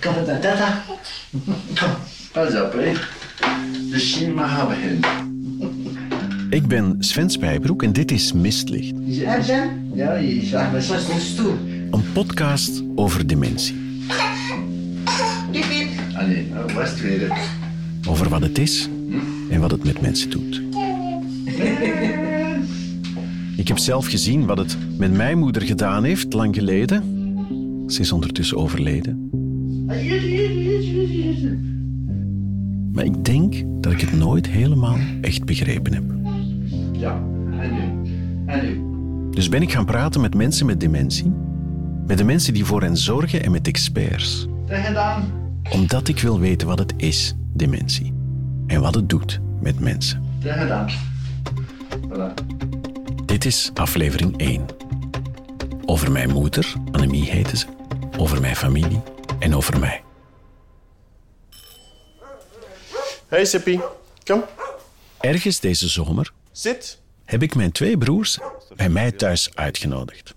Kom tata. Pas op, hè. De cinema gaan beginnen. Ik ben Sven Spijbroek en dit is Mistlicht. Zijn? Ja, je zag me een stoel. Een podcast over dementie. Allee, nou was het weer. Over wat het is en wat het met mensen doet. Ik heb zelf gezien wat het met mijn moeder gedaan heeft, lang geleden. Ze is ondertussen overleden. Maar ik denk dat ik het nooit helemaal echt begrepen heb. Ja, en nu? En nu? Dus ben ik gaan praten met mensen met dementie, met de mensen die voor hen zorgen en met experts. Omdat ik wil weten wat het is, dementie. En wat het doet met mensen. Voilà. Dit is aflevering 1. Over mijn moeder, Annemie heette ze. Over mijn familie en over mij. Hey Sippy, kom. Ergens deze zomer Zit. heb ik mijn twee broers bij mij thuis uitgenodigd.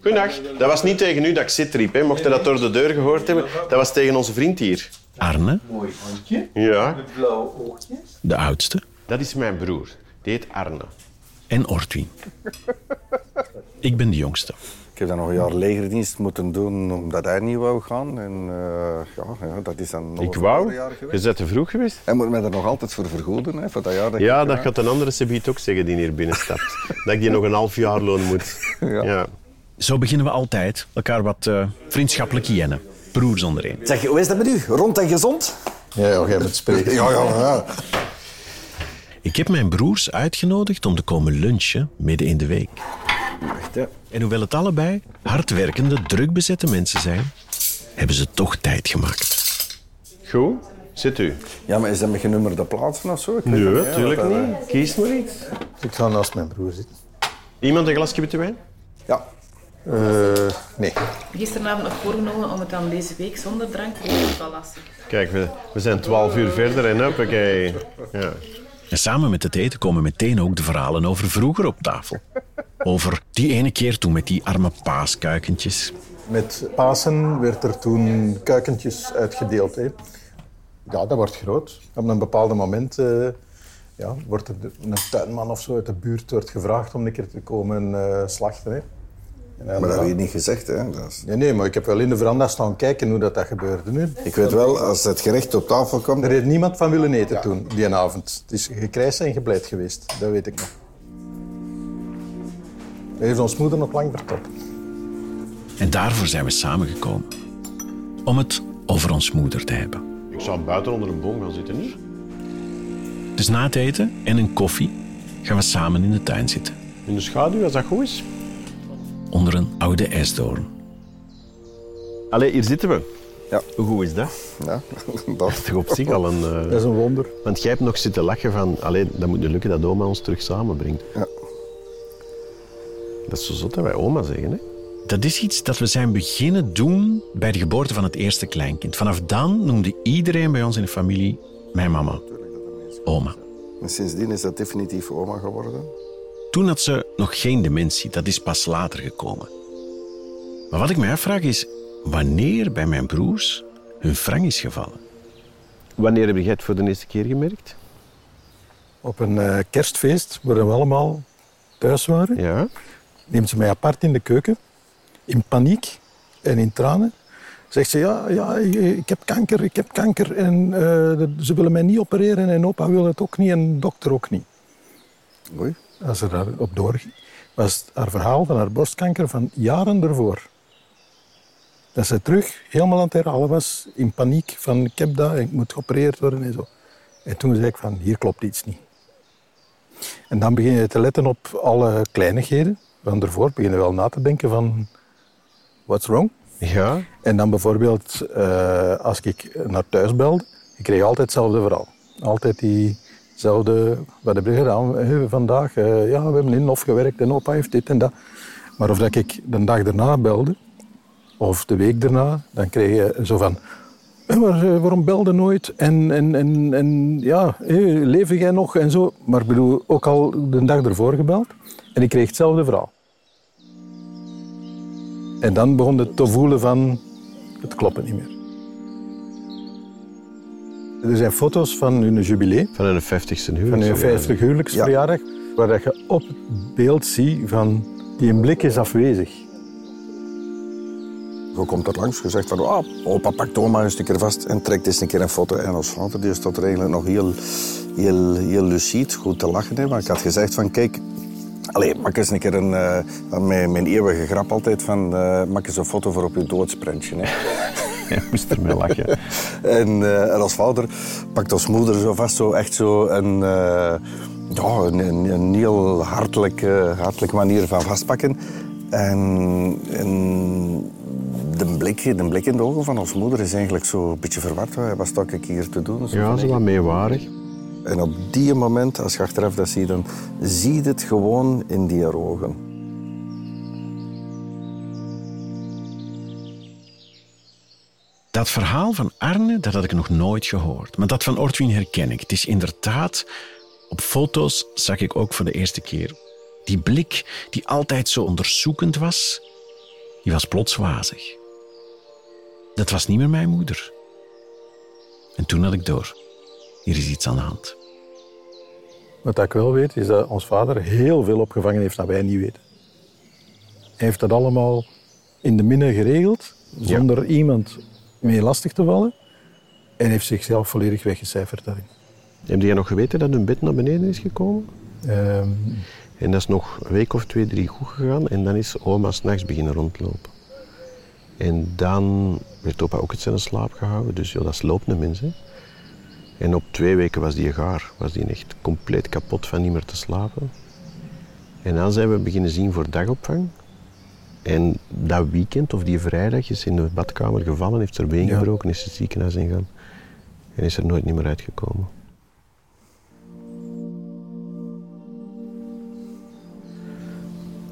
Goedendag. Dat was niet tegen u dat ik zit riep. Hè. Mocht je dat door de deur gehoord hebben, dat was tegen onze vriend hier. Arne, Mooi hondje, Ja, met blauwe oogjes. de oudste, dat is mijn broer. Die heet Arne. en Ortwin. Ik ben de jongste. Ik heb dan nog een jaar legerdienst moeten doen omdat hij niet wou gaan. En eh, ja, ja, dat is dan nog Ik een wou. jaar Je geweest. bent te vroeg geweest. Hij moet mij er nog altijd voor vergoeden, hè, voor dat jaar. Dat Ja, ik- dat gaat een andere Sebiet ook zeggen die hier binnenstapt. dat ik die nog een half jaar loon moet. Ja. Ja. Zo beginnen we altijd elkaar wat eh, vriendschappelijk jennen. Broers ondereen. Zeg, hoe is dat met u? Rond en gezond? Ja, ja, jij moet spreken. Ja, ja, ja. Ik heb mijn broers uitgenodigd om te komen lunchen midden in de week. Wacht, hè. En hoewel het allebei hardwerkende, drukbezette mensen zijn, hebben ze toch tijd gemaakt. Goed. Zit u. ja, maar is dat met genummerde plaatsen of zo? Ik weet Nee, natuurlijk dat, niet. Kies maar iets. Ik ga naast mijn broer zitten. Iemand een glasje witte wijn? Ja. Eh, nee. Gisteravond nog voorgenomen om het dan deze week zonder drank te doen. Kijk, we, we zijn twaalf uur verder en hoppakee. Ja. En samen met het eten komen meteen ook de verhalen over vroeger op tafel. Over die ene keer toen met die arme paaskuikentjes. Met Pasen werd er toen kuikentjes uitgedeeld. Hè. Ja, dat wordt groot. Op een bepaald moment eh, ja, wordt er een tuinman of zo uit de buurt wordt gevraagd om een keer te komen eh, slachten. Hè. Maar dat heb je niet gezegd, hè. Dat is- Nee, nee, maar ik heb wel in de veranda staan kijken hoe dat, dat gebeurde. Nu. Ik weet wel, als het gerecht op tafel komt... Er heeft niemand van willen eten toen, die avond. Het is gekrijs en gebleid geweest, dat weet ik nog. Dat heeft ons moeder nog lang verteld. En daarvoor zijn we samengekomen. Om het over ons moeder te hebben. Ik zou buiten onder een boom gaan zitten nu. Dus na het eten en een koffie gaan we samen in de tuin zitten. In de schaduw, als dat goed is. Onder een oude esdoorn. Allee, hier zitten we. Ja. Hoe goed is dat? Ja, dat. Dat is toch op zich al een... eh, Dat is een wonder. Want jij hebt nog zitten lachen van... Allee, dat moet nu lukken dat oma ons terug samenbrengt. Ja. Dat is zo zot dat wij oma zeggen, hè? Dat is iets dat we zijn beginnen doen bij de geboorte van het eerste kleinkind. Vanaf dan noemde iedereen bij ons in de familie mijn mama. Oma. En sindsdien is dat definitief oma geworden. Toen had ze nog geen dementie, dat is pas later gekomen. Maar wat ik me afvraag is, wanneer bij mijn broers hun frank is gevallen? Wanneer heb jij het voor de eerste keer gemerkt? Op een eh, kerstfeest, waar we allemaal thuis waren, Ja. Neemt ze mij apart in de keuken, in paniek en in tranen. Zegt ze, ja, ja ik heb kanker, ik heb kanker en eh, ze willen mij niet opereren en opa wil het ook niet en dokter ook niet. Oei. Als ze daarop doorging, was haar verhaal van haar borstkanker van jaren ervoor. Dat ze terug helemaal aan het herhalen was, in paniek van ik heb dat en ik moet geopereerd worden en zo. En toen zei ik van, hier klopt iets niet. En dan begin je te letten op alle kleinigheden. Van daarvoor begin je wel na te denken van, what's wrong? Ja. En dan bijvoorbeeld, eh, als ik naar thuis belde, ik kreeg altijd hetzelfde verhaal. Altijd diezelfde, wat heb je gedaan hè, vandaag? Eh, ja, we hebben in Hof gewerkt en opa heeft dit en dat. Maar of dat ik de dag daarna belde, of de week daarna, dan kreeg je zo van... "Hé, maar eh, waarom belde nooit? En, en, en, en ja, hé, leef jij nog? En zo. Maar ik bedoel, ook al de dag ervoor gebeld. En ik kreeg hetzelfde verhaal. En dan begon het te voelen van, het klopt niet meer. Er zijn foto's van hun jubilee, Van hun 50ste huwelijk. van hun 50 huwelijksverjaardag, waar dat je op het beeld ziet van die een blik is afwezig. Je komt er langs, je zegt van, oh, opa pakt oma een stukje vast en trekt eens een keer een foto. En als vader die staat er eigenlijk nog heel, heel, heel lucide, goed te lachen. Hè. Maar ik had gezegd van, kijk, Allee, maak eens een keer een... eh, mijn, mijn eeuwige grap altijd van... eh, maak eens een foto voor op je doodsprentje. Hè. Ja, moest ermee lachen. En, eh, en als vader pakt als moeder zo vast zo echt zo een, ja, een, een, een heel hartelijke, hartelijke manier van vastpakken. En, en de, blik, de blik in de ogen van ons moeder is eigenlijk zo een beetje verward. Wat sta ik hier te doen? Zo Ja, zo wat meewarig. En op die moment, als je achteraf dat ziet, dan zie je het gewoon in die ogen. Dat verhaal van Arne, dat had ik nog nooit gehoord. Maar dat van Ortwin herken ik. Het is inderdaad... Op foto's zag ik ook voor de eerste keer. Die blik, die altijd zo onderzoekend was, die was plots wazig. Dat was niet meer mijn moeder. En toen had ik door. Hier is iets aan de hand. Wat ik wel weet, is dat ons vader heel veel opgevangen heeft dat wij niet weten. Hij heeft dat allemaal in de minne geregeld, zonder iemand mee lastig te vallen. En heeft zichzelf volledig weggecijferd daarin. Heb jij nog geweten dat hun bed naar beneden is gekomen? Ehm, En dat is nog een week of twee, drie goed gegaan. En dan is oma s'nachts beginnen rondlopen. En dan werd opa ook uit zijn slaap gehouden. Dus ja, dat is lopende mensen. En op twee weken was die gaar. Was die echt compleet kapot van niet meer te slapen. En dan zijn we beginnen zien voor dagopvang. En dat weekend, of die vrijdag, is in de badkamer gevallen, heeft er been Ja. gebroken, is het ziekenhuis ingegaan. En is er nooit niet meer uitgekomen.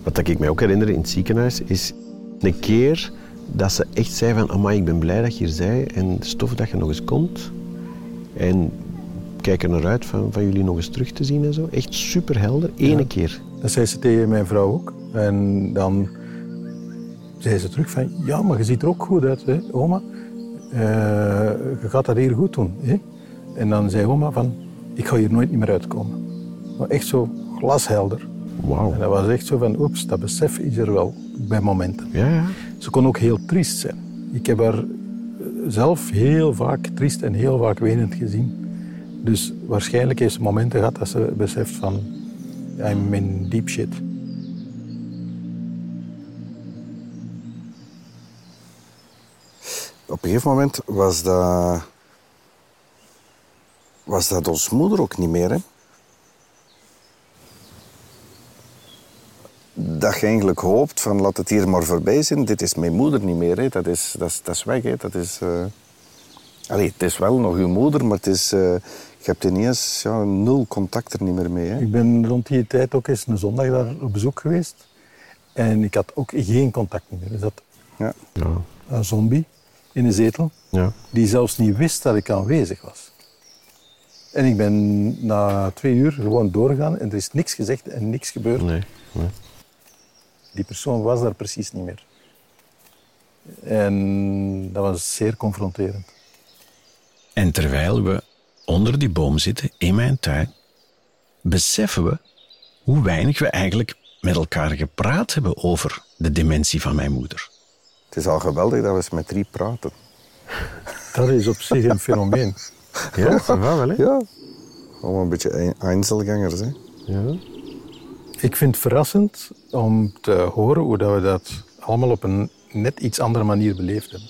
Wat ik mij ook herinner in het ziekenhuis is een keer dat ze echt zei van amai, ik ben blij dat je hier zei en stof dat je nog eens komt. En kijk er naar uit van, van jullie nog eens terug te zien en zo. Echt super helder, ene keer. dat zei ze tegen mijn vrouw ook. En dan zei ze terug van, ja, maar je ziet er ook goed uit, hè, oma. Eh, je gaat dat hier goed doen. Hè? En dan zei oma van, ik ga hier nooit niet meer uitkomen. Maar echt zo glashelder. Wauw. En dat was echt zo van, oeps, dat besef is er wel bij momenten. Ja, ja. Ze kon ook heel triest zijn. Ik heb haar zelf heel vaak triest en heel vaak wenend gezien. Dus waarschijnlijk heeft ze momenten gehad dat ze beseft van, I'm in deep shit. Op een gegeven moment was dat... Was dat ons moeder ook niet meer, hè? Dat je eigenlijk hoopt van laat het hier maar voorbij zijn. Dit is mijn moeder niet meer, hè. Dat is, dat is, dat is weg, hè. Dat is... eh, Allee, het is wel nog uw moeder, maar het is... eh, Je hebt ineens ja, nul contact er niet meer mee, hè. Ik ben rond die tijd ook eens een zondag daar op bezoek geweest. En ik had ook geen contact meer. Er zat Ja. Ja, een zombie in een zetel, ja. die zelfs niet wist dat ik aanwezig was. En ik ben na twee uur gewoon doorgegaan en er is niks gezegd en niks gebeurd. Nee, nee. Die persoon was daar precies niet meer. En dat was zeer confronterend. En terwijl we onder die boom zitten in mijn tuin, beseffen we hoe weinig we eigenlijk met elkaar gepraat hebben over de dementie van mijn moeder. Het is al geweldig dat we eens met drie praten. Dat is op zich een fenomeen. Ja, wel, hè? Ja. Allemaal een beetje ein- Einzelgangers, hè. Ja. Ik vind het verrassend om te horen hoe dat we dat allemaal op een net iets andere manier beleefd hebben.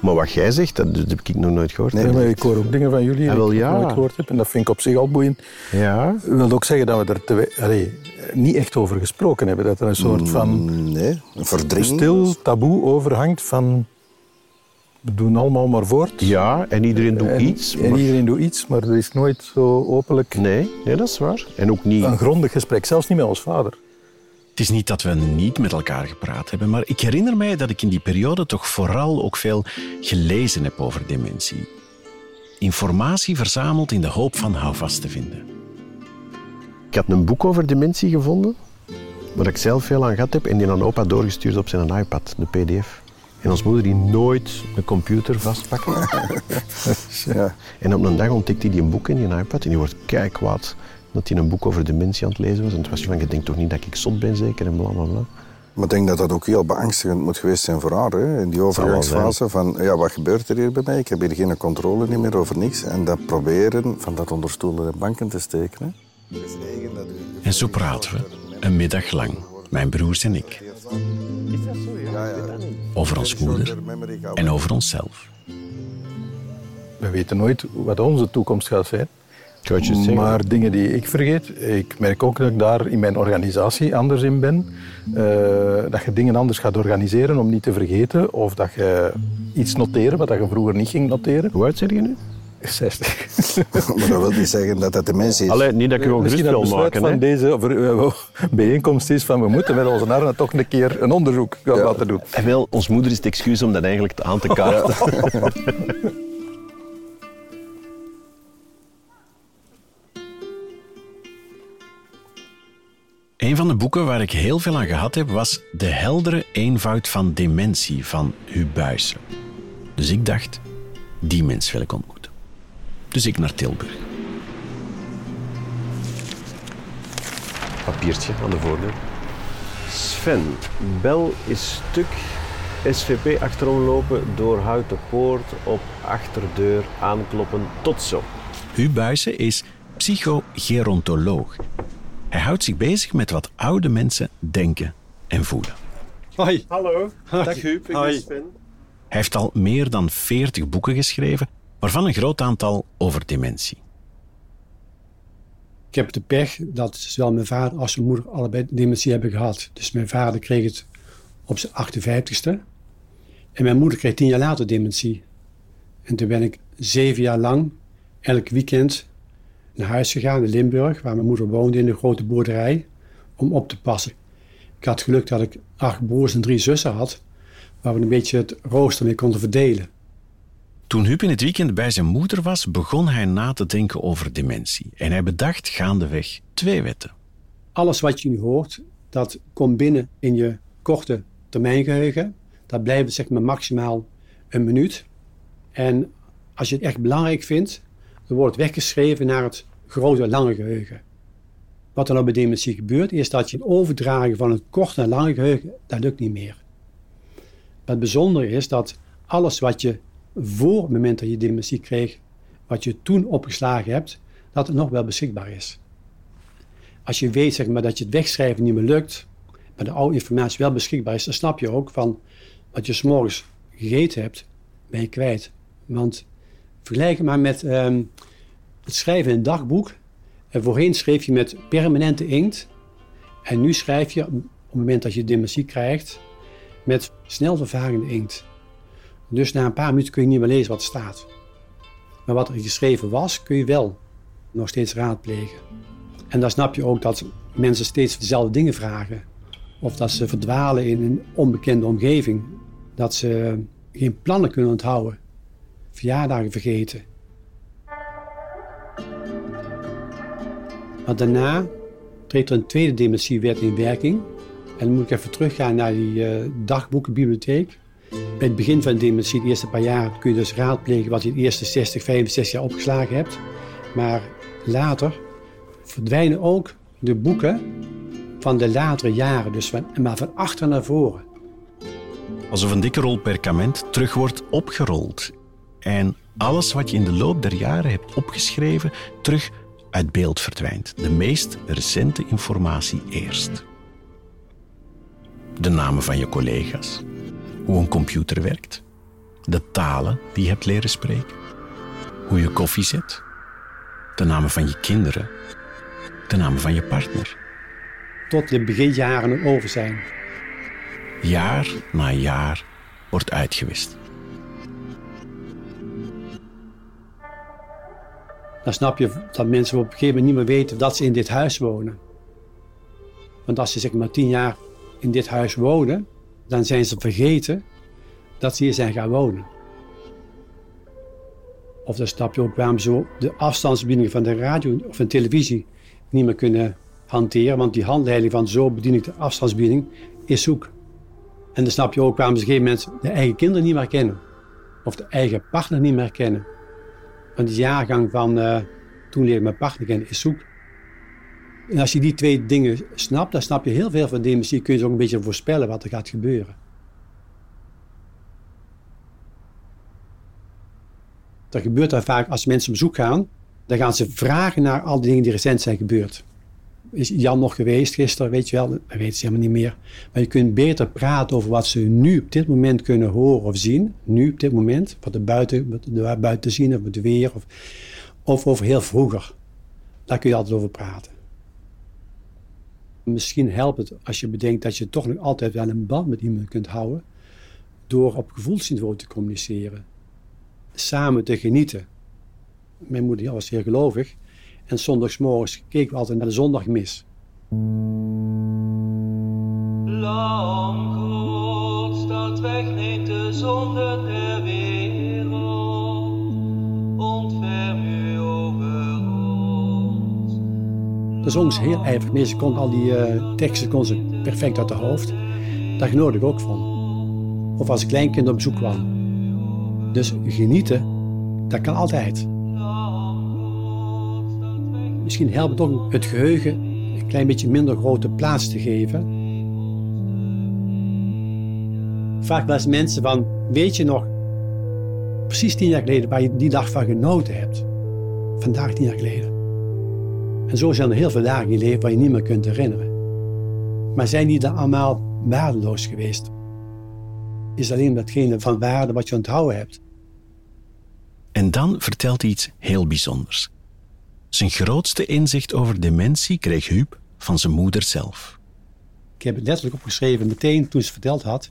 Maar wat jij zegt, dat, heb ik nog nooit gehoord. Nee, maar ik hoor ook dingen van jullie die Ah, wel, ik nog ja. nooit gehoord heb. En dat vind ik op zich al boeiend. Ja. Dat wil ook zeggen dat we er te we- allee, niet echt over gesproken hebben. Dat er een soort van Nee, een verdringing. stil taboe overhangt van... We doen allemaal maar voort. Ja, en iedereen doet en, iets. En maar- iedereen doet iets, maar er is nooit zo openlijk Nee, nee, dat is waar. En ook niet... een grondig gesprek. Zelfs niet met ons vader. Het is niet dat we niet met elkaar gepraat hebben, maar ik herinner mij dat ik in die periode toch vooral ook veel gelezen heb over dementie. Informatie verzameld in de hoop van houvast te vinden. Ik had een boek over dementie gevonden, waar ik zelf veel aan gehad heb en die aan opa doorgestuurd op zijn iPad, de pdf. En ons moeder die nooit een computer vastpakken. Ja. En op een dag ontdekte hij die een boek in die iPad en die wordt kei kwaad dat hij een boek over dementie aan het lezen was. En toen was hij van, je denkt toch niet dat ik zot ben zeker en bla bla bla. Maar ik denk dat dat ook heel beangstigend moet geweest zijn voor haar. Hè? In die overgangsfase van, ja, wat gebeurt er hier bij mij? Ik heb hier geen controle niet meer over niks. En dat proberen van dat onder stoelen en banken te steken. Hè? En zo praten we, een middag lang, mijn broers en ik. Over ons moeder en over onszelf. We weten nooit wat onze toekomst gaat zijn. Maar dingen die ik vergeet, ik merk ook dat ik daar in mijn organisatie anders in ben. Eh, dat je dingen anders gaat organiseren om niet te vergeten. Of dat je iets noteren wat je vroeger niet ging noteren. Hoe oud zeg je nu? 60. Maar dat wil niet zeggen dat dat de mens is. Allee, niet dat ik je ongerust wil maken. van Hè. deze eh, bijeenkomst is van we moeten met onze armen toch een keer een onderzoek gaan laten doen. En wel, ons moeder is het excuus om dat eigenlijk aan te kaarten. Een van de boeken waar ik heel veel aan gehad heb was De heldere eenvoud van dementie van Huub Buijsen. Dus ik dacht, die mens wil ik ontmoeten. Dus ik naar Tilburg. Papiertje aan de voordeur. Sven, bel is stuk. SVP achterom lopen, door houten poort, op achterdeur aankloppen. Tot zo. Huub Buijsen is psychogerontoloog. Hij houdt zich bezig met wat oude mensen denken en voelen. Hoi. Hallo, dag Huub, ik Hoi. ben Sven. Hij heeft al meer dan 40 boeken geschreven, waarvan een groot aantal over dementie. Ik heb de pech dat zowel mijn vader als mijn moeder allebei dementie hebben gehad. Dus mijn vader kreeg het op zijn 58ste. En mijn moeder kreeg tien jaar later dementie. En toen ben ik zeven jaar lang elk weekend naar huis gegaan in Limburg, waar mijn moeder woonde in een grote boerderij, om op te passen. Ik had geluk dat ik acht broers en drie zussen had, waar we een beetje het rooster mee konden verdelen. Toen Huub in het weekend bij zijn moeder was, begon hij na te denken over dementie. En hij bedacht gaandeweg twee wetten. alles wat je nu hoort, dat komt binnen in je korte termijngeheugen. Dat blijft zeg maar maximaal een minuut. En als je het echt belangrijk vindt, dan wordt het weggeschreven naar het grote lange geheugen. Wat er nou bij dementie gebeurt, is dat je het overdragen van het korte naar lange geheugen, dat lukt niet meer. Het bijzondere is dat alles wat je voor het moment dat je dementie kreeg, wat je toen opgeslagen hebt, dat het nog wel beschikbaar is als je weet zeg maar, dat je het wegschrijven niet meer lukt, maar de oude informatie wel beschikbaar is, dan snap je ook van wat je s'morgens gegeten hebt, ben je kwijt. Want vergelijk het maar met ehm, het schrijven in een dagboek. En voorheen schreef je met permanente inkt. En nu schrijf je op het moment dat je dementie krijgt met snel vervagende inkt. Dus na een paar minuten kun je niet meer lezen wat er staat. Maar wat er geschreven was, kun je wel nog steeds raadplegen. En dan snap je ook dat mensen steeds dezelfde dingen vragen. Of dat ze verdwalen in een onbekende omgeving. Dat ze geen plannen kunnen onthouden. Verjaardagen vergeten. Maar daarna treedt er een tweede dementiewet in werking. En dan moet ik even teruggaan naar die eh, dagboekenbibliotheek. Bij het begin van de dementie, de eerste paar jaar, kun je dus raadplegen wat je de eerste 60, 65 jaar opgeslagen hebt. Maar later verdwijnen ook de boeken van de latere jaren, dus van, maar van achter naar voren. Alsof een dikke rol perkament terug wordt opgerold. En alles wat je in de loop der jaren hebt opgeschreven, terug uit beeld verdwijnt. De meest recente informatie eerst. De namen van je collega's, hoe een computer werkt, de talen die je hebt leren spreken, hoe je koffie zet, de namen van je kinderen, de namen van je partner. Tot de beginjaren er over zijn. Jaar na jaar wordt uitgewist. Dan snap je dat mensen op een gegeven moment niet meer weten dat ze in dit huis wonen. Want als ze zeg maar tien jaar in dit huis wonen, dan zijn ze vergeten dat ze hier zijn gaan wonen. Of dan snap je ook waarom ze de afstandsbediening van de radio of van televisie niet meer kunnen hanteren. Want die handleiding van zo bedien ik de afstandsbediening is zoek. En dan snap je ook waarom ze op moment de eigen kinderen niet meer kennen. Of de eigen partner niet meer kennen. Want die jaargang van uh, toen leer ik mijn partner kennen is zoek. En als je die twee dingen snapt, dan snap je heel veel van dementie. Kun je ook een beetje voorspellen wat er gaat gebeuren. Dat gebeurt dan vaak als mensen op bezoek gaan. Dan gaan ze vragen naar al die dingen die recent zijn gebeurd. Is Jan nog geweest gisteren? Weet je wel, dat weten ze helemaal niet meer. Maar je kunt beter praten over wat ze nu op dit moment kunnen horen of zien. Nu op dit moment. Wat er buiten, wat er buiten zien of het weer. Of, of over heel vroeger. Daar kun je altijd over praten. Misschien helpt het als je bedenkt dat je toch nog altijd wel een band met iemand kunt houden. Door op gevoelsniveau te communiceren. Samen te genieten. Mijn moeder was zeer gelovig. En zondagsmorgens keken we altijd naar de zondagmis. Lang God dat wegneemt de zonde wereld, De zong heel ijverig mee. Ze kon al die uh, teksten kon ze perfect uit de hoofd. Daar genoot ik ook van. Of als kleinkind op bezoek kwam. Dus genieten, dat kan altijd. Misschien helpt het ook het geheugen een klein beetje minder grote plaats te geven. Vaak wel mensen van, weet je nog, precies tien jaar geleden waar je die dag van genoten hebt. Vandaag tien jaar geleden. En zo zijn er heel veel dagen in je leven waar je niet meer kunt herinneren. Maar zijn die dan allemaal waardeloos geweest? Is alleen datgene van waarde wat je onthouden hebt. En dan vertelt hij iets heel bijzonders. Zijn grootste inzicht over dementie kreeg Huub van zijn moeder zelf. Ik heb het letterlijk opgeschreven meteen toen ze verteld had.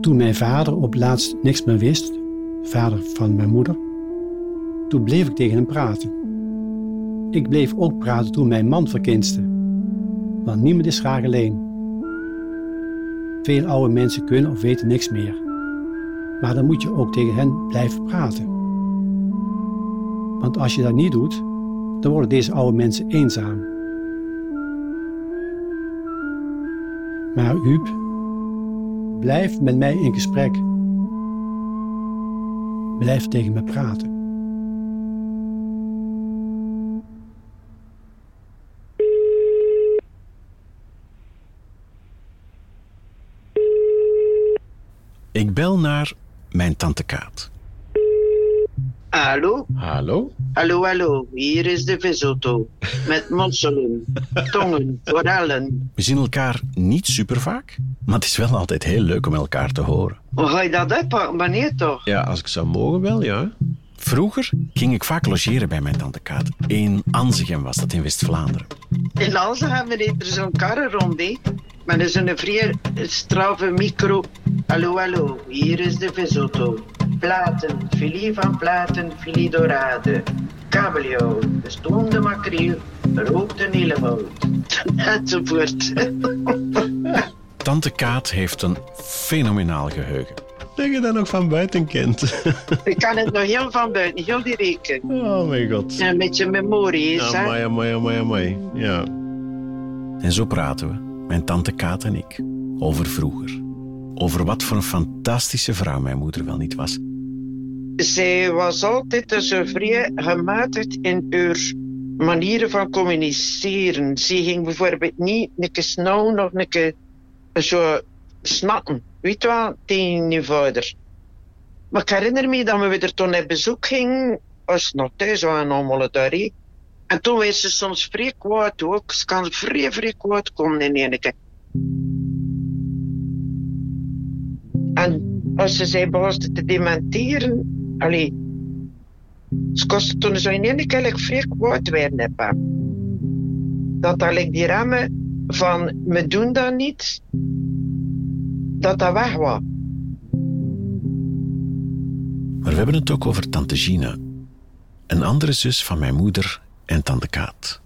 Toen mijn vader op laatst niks meer wist, vader van mijn moeder, toen bleef ik tegen hem praten. Ik bleef ook praten toen mijn man verkinste, want niemand is graag alleen. Veel oude mensen kunnen of weten niks meer. Maar dan moet je ook tegen hen blijven praten. Want als je dat niet doet, dan worden deze oude mensen eenzaam. Maar Huub, blijf met mij in gesprek. Blijf tegen me praten. Ik bel naar mijn tante Kaat. Hallo? Hallo? Hallo, hallo. Hier is de visauto. Met mosselen, tongen, forellen. We zien elkaar niet super vaak, maar het is wel altijd heel leuk om elkaar te horen. Hoe ga je dat uitpakken? Wanneer toch? Ja, als ik zou mogen wel, ja. Vroeger ging ik vaak logeren bij mijn tante Kaat. In Anzegem was dat in West-Vlaanderen. In Anzegem er zo'n karren rond, hè? Maar dat is een vrij straffe micro. Hallo, hallo, hier is de visauto. Platen, filet van platen, filet dorade. Kabeljauw, gestoomde makreel, rookte helebout. Enzovoort. Tante Kaat heeft een fenomenaal geheugen. Dat je dat nog van buiten kent. Ik kan het nog heel van buiten, heel die reken. Oh mijn god. Een beetje memorie is, hè? Amai, amai, amai, amai. Ja. En zo praten we mijn tante Kaat en ik, over vroeger. Over wat voor een fantastische vrouw mijn moeder wel niet was. Zij was altijd zo vrij gematigd in haar manieren van communiceren. Ze ging bijvoorbeeld niet een keer snel nog een keer zo snappen. Weet je wel, tegen je vader. Maar ik herinner me dat we er toen op bezoek gingen, als nog thuis waren allemaal daar. En toen werd ze soms vrij kwaad ook. Ze kan vrij, vrij kwaad komen in één keer. En als ze zei begon te dementeren, allee, ze kostte toen zo in één keer vrij kwaad werden. Dat dat die remmen van, me doen dat niet, dat dat weg was. Maar we hebben het ook over tante Gina, een andere zus van mijn moeder en tante Kaat.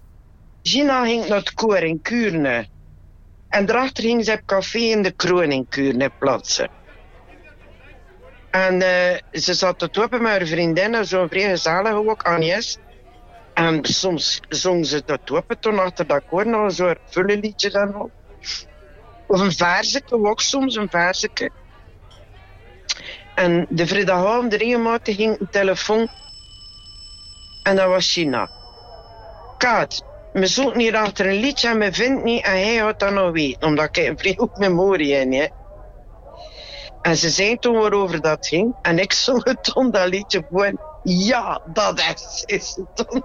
Gina ging naar het koor in Kuurne. En daarachter ging ze op café in de kroon in Kuurne plaatsen. En uh, ze zat te toppen met haar vriendin, zo'n vrij gezellige ook, Agnes. En soms zongen ze dat op, toen achter dat koor nog soort vullenliedje dan op. Of een verseke, ook soms een verseke. En de vrijdagavond regelmatig ging een telefoon. En dat was China. Kaat, we zoeken hier achter een liedje en we vinden het niet en hij had dat nog weten. Omdat ik een vrij goed in hè. En ze zei toen waarover dat ging. En ik zong het toen dat liedje gewoon. Ja, dat is, is het.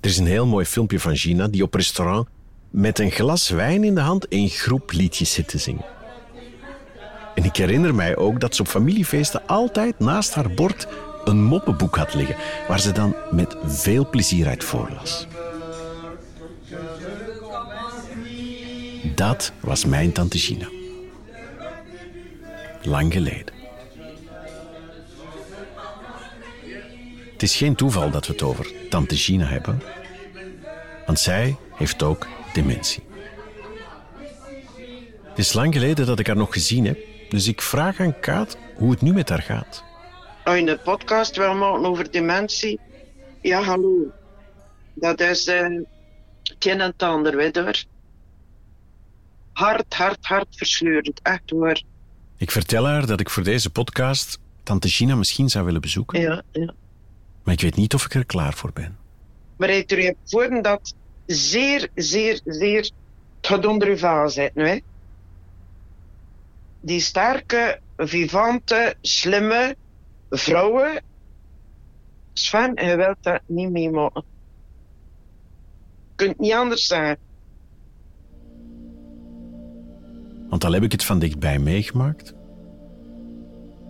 Er is een heel mooi filmpje van Gina die op restaurant met een glas wijn in de hand een groep liedjes zit te zingen. En ik herinner mij ook dat ze op familiefeesten altijd naast haar bord een moppenboek had liggen, waar ze dan met veel plezier uit voorlas. Dat was mijn tante Gina. Lang geleden. Het is geen toeval dat we het over tante Gina hebben, want zij heeft ook dementie. Het is lang geleden dat ik haar nog gezien heb, dus ik vraag aan Kaat hoe het nu met haar gaat. Als je een podcast maken over dementie. Ja, hallo. Dat is het een en het ander, weet. Hard, hard, hard verscheurend. Echt hoor. Ik vertel haar dat ik voor deze podcast tante Gina misschien zou willen bezoeken, Ja, ja. maar ik weet niet of ik er klaar voor ben. Maar er je voor dat zeer, zeer, zeer het gaat onder uw vaal zitten, hè. Die sterke, vivante, slimme vrouwen. Sven, je wilt dat niet meemaken. Je kunt niet anders zeggen. Want al heb ik het van dichtbij meegemaakt.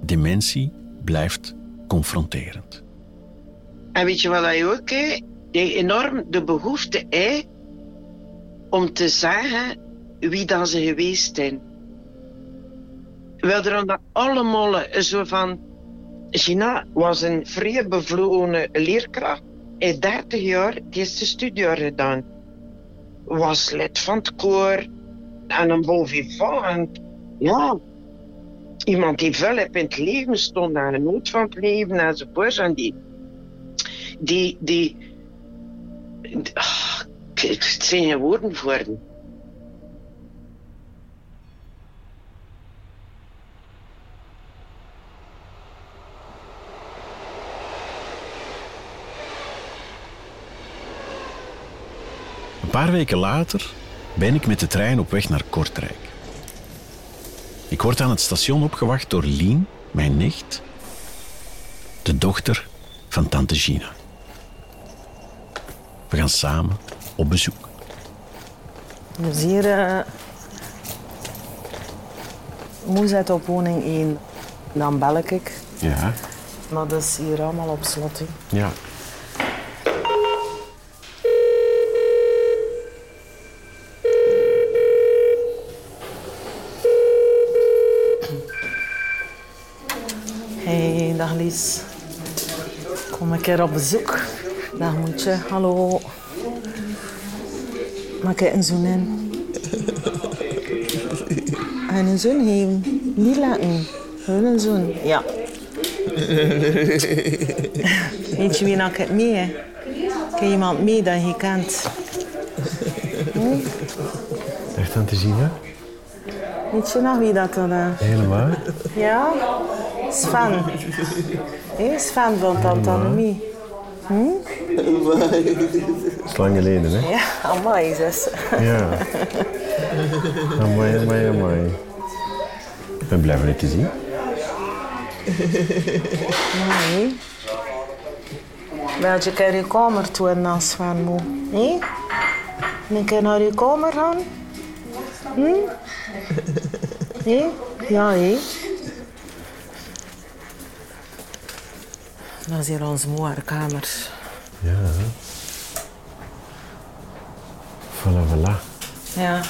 Dementie blijft confronterend. En weet je wat hij ook heeft? Enorm de behoefte heeft om te zeggen wie dat ze geweest zijn. Wel er dat allemaal zo van... Gina was een vrij bevlogen leerkracht. In 30 jaar heeft de studie gedaan. Was lid van het koor. En een bon vivant. Ja, iemand die veel in het leven stond aan de nood van het leven enzovoort. En die, die, die, ah, het zijn geen woorden voor. Een paar weken later ben ik met de trein op weg naar Kortrijk. Ik word aan het station opgewacht door Lien, mijn nicht, de dochter van tante Gina. We gaan samen op bezoek. Dus hier uh, op woning 1. Dan bel ik. Ja, Maar dat is hier allemaal op slot. ja. Dag Lies. Kom een keer op bezoek. Dag moetje, hallo. Maak je een zoen in? En een zoen geven. Niet laten. Gewoon een zoen. Ja. Weet je wie nou het mee? hè? Ken je iemand mee dat je kent? Dag tante Gina. Weet je nog wie dat dan is? Helemaal. Ja? Sven. Hé, Sven van Tante Annemie. Dat is lang geleden, hè? Ja, amai, zus. Ja. Amai, amai, amai. Ik ben blij van je te zien. Nee. Wil je keer je kamer toe en dan Sven moe? Hé? Een keer naar je kamer gaan? Hm? Hé? Ja, hé. Dat is hier onze mooie kamer. Ja. Voilà, voilà. Ja.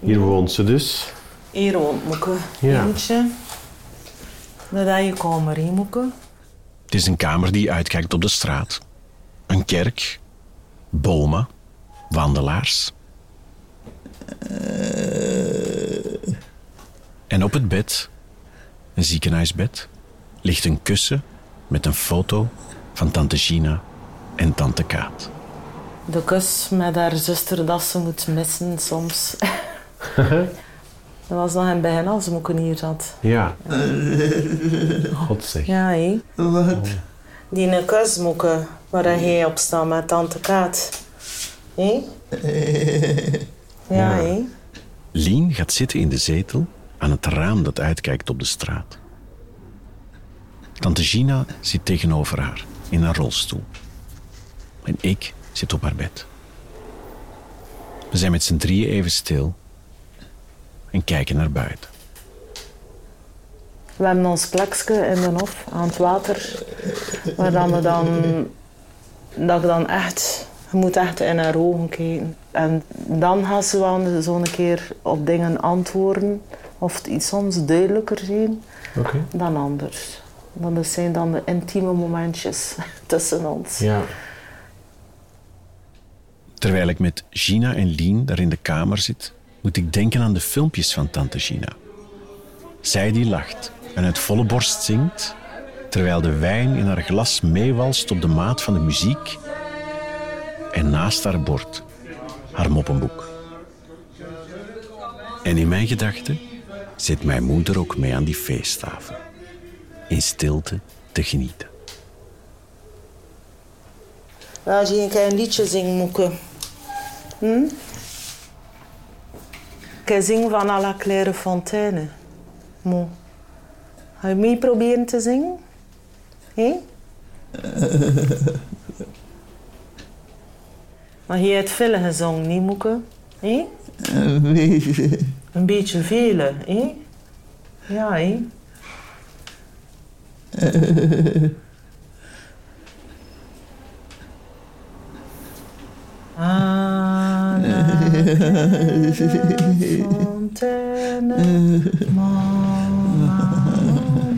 Hier woont ze dus. Hier woont Moeke. Ja. Eentje. Dat is je kamer, hè, Moeke? Het is een kamer die uitkijkt op de straat. Een kerk, bomen, wandelaars. En op het bed, een ziekenhuisbed, ligt een kussen met een foto van tante Gina en tante Kaat. De kus met haar zuster dat ze moet missen soms. dat was nog in het begin als Moeken hier zat. Ja. God zeg. Ja, hé. Wat? Die kus, Moeken, waar hij op staat met tante Kaat. Hé? Ja, hé. Lien gaat zitten in de zetel aan het raam dat uitkijkt op de straat. Tante Gina zit tegenover haar in haar rolstoel. En ik zit op haar bed. We zijn met z'n drieën even stil en kijken naar buiten. We hebben ons plekje in de hof aan het water. Waar dan we dan... Dat ik dan echt... Je moet echt in haar ogen kijken. En dan gaat ze wel zo'n keer op dingen antwoorden. Of het iets soms duidelijker zijn Oké. dan anders. Want dat zijn dan de intieme momentjes tussen ons. Ja. Terwijl ik met Gina en Lien daar in de kamer zit, moet ik denken aan de filmpjes van tante Gina. Zij die lacht en uit volle borst zingt, terwijl de wijn in haar glas meewalst op de maat van de muziek en naast haar bord haar moppenboek. En in mijn gedachten zit mijn moeder ook mee aan die feesttafel, in stilte te genieten. Laat je een liedje zingen, Moeke. Hm? Ik zing van à la Claire Fontaine. Mo. Ga je mee proberen te zingen? Hé? Maar je hebt veel gezongen, niet Moeke? Hé? Een beetje vele, hé? Ja, hé? À la fontaine, m'en allant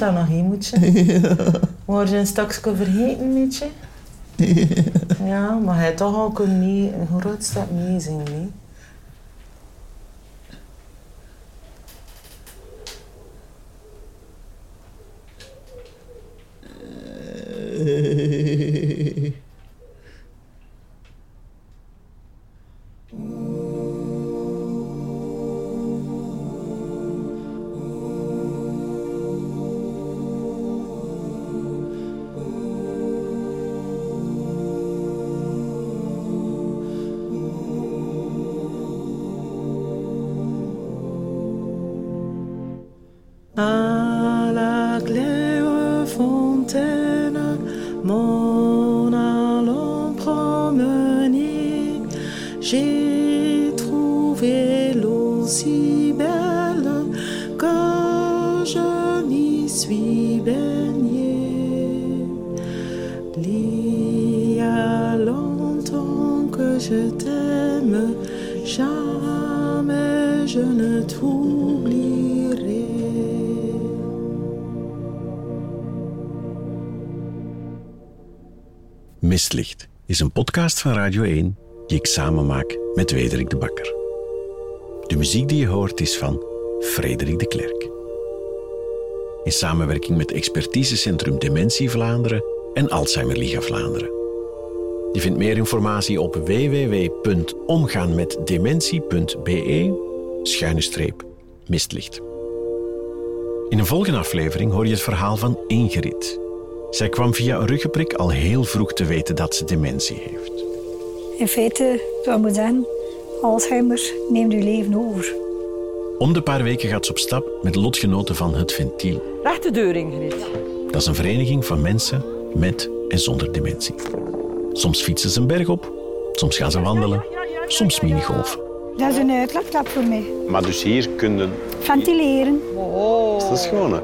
dat nog een moetje? Word je een stukje vergeten, weet je? Ja, maar hij toch al kunnen mee, een groot stap meezingen, nee? Is een podcast van Radio 1 die ik samen maak met Wederik de Bakker. De muziek die je hoort is van Frederik de Klerk. In samenwerking met Expertisecentrum Dementie Vlaanderen en Alzheimer Liga Vlaanderen. Je vindt meer informatie op www.omgaanmetdementie.be schuine streep mistlicht. In een volgende aflevering hoor je het verhaal van Ingrid. Zij kwam via een ruggenprik al heel vroeg te weten dat ze dementie heeft. In feite, zou ik zeggen, Alzheimer neemt uw leven over. Om de paar weken gaat ze op stap met lotgenoten van Het Ventiel. Rechte deur, Ingrid. Dat is een vereniging van mensen met en zonder dementie. Soms fietsen ze een berg op, soms gaan ze wandelen, soms minigolfen. Dat is een uitlaatklep voor mij. Maar dus hier kunnen... Ventileren. Oh. Dat is gewoon, hè.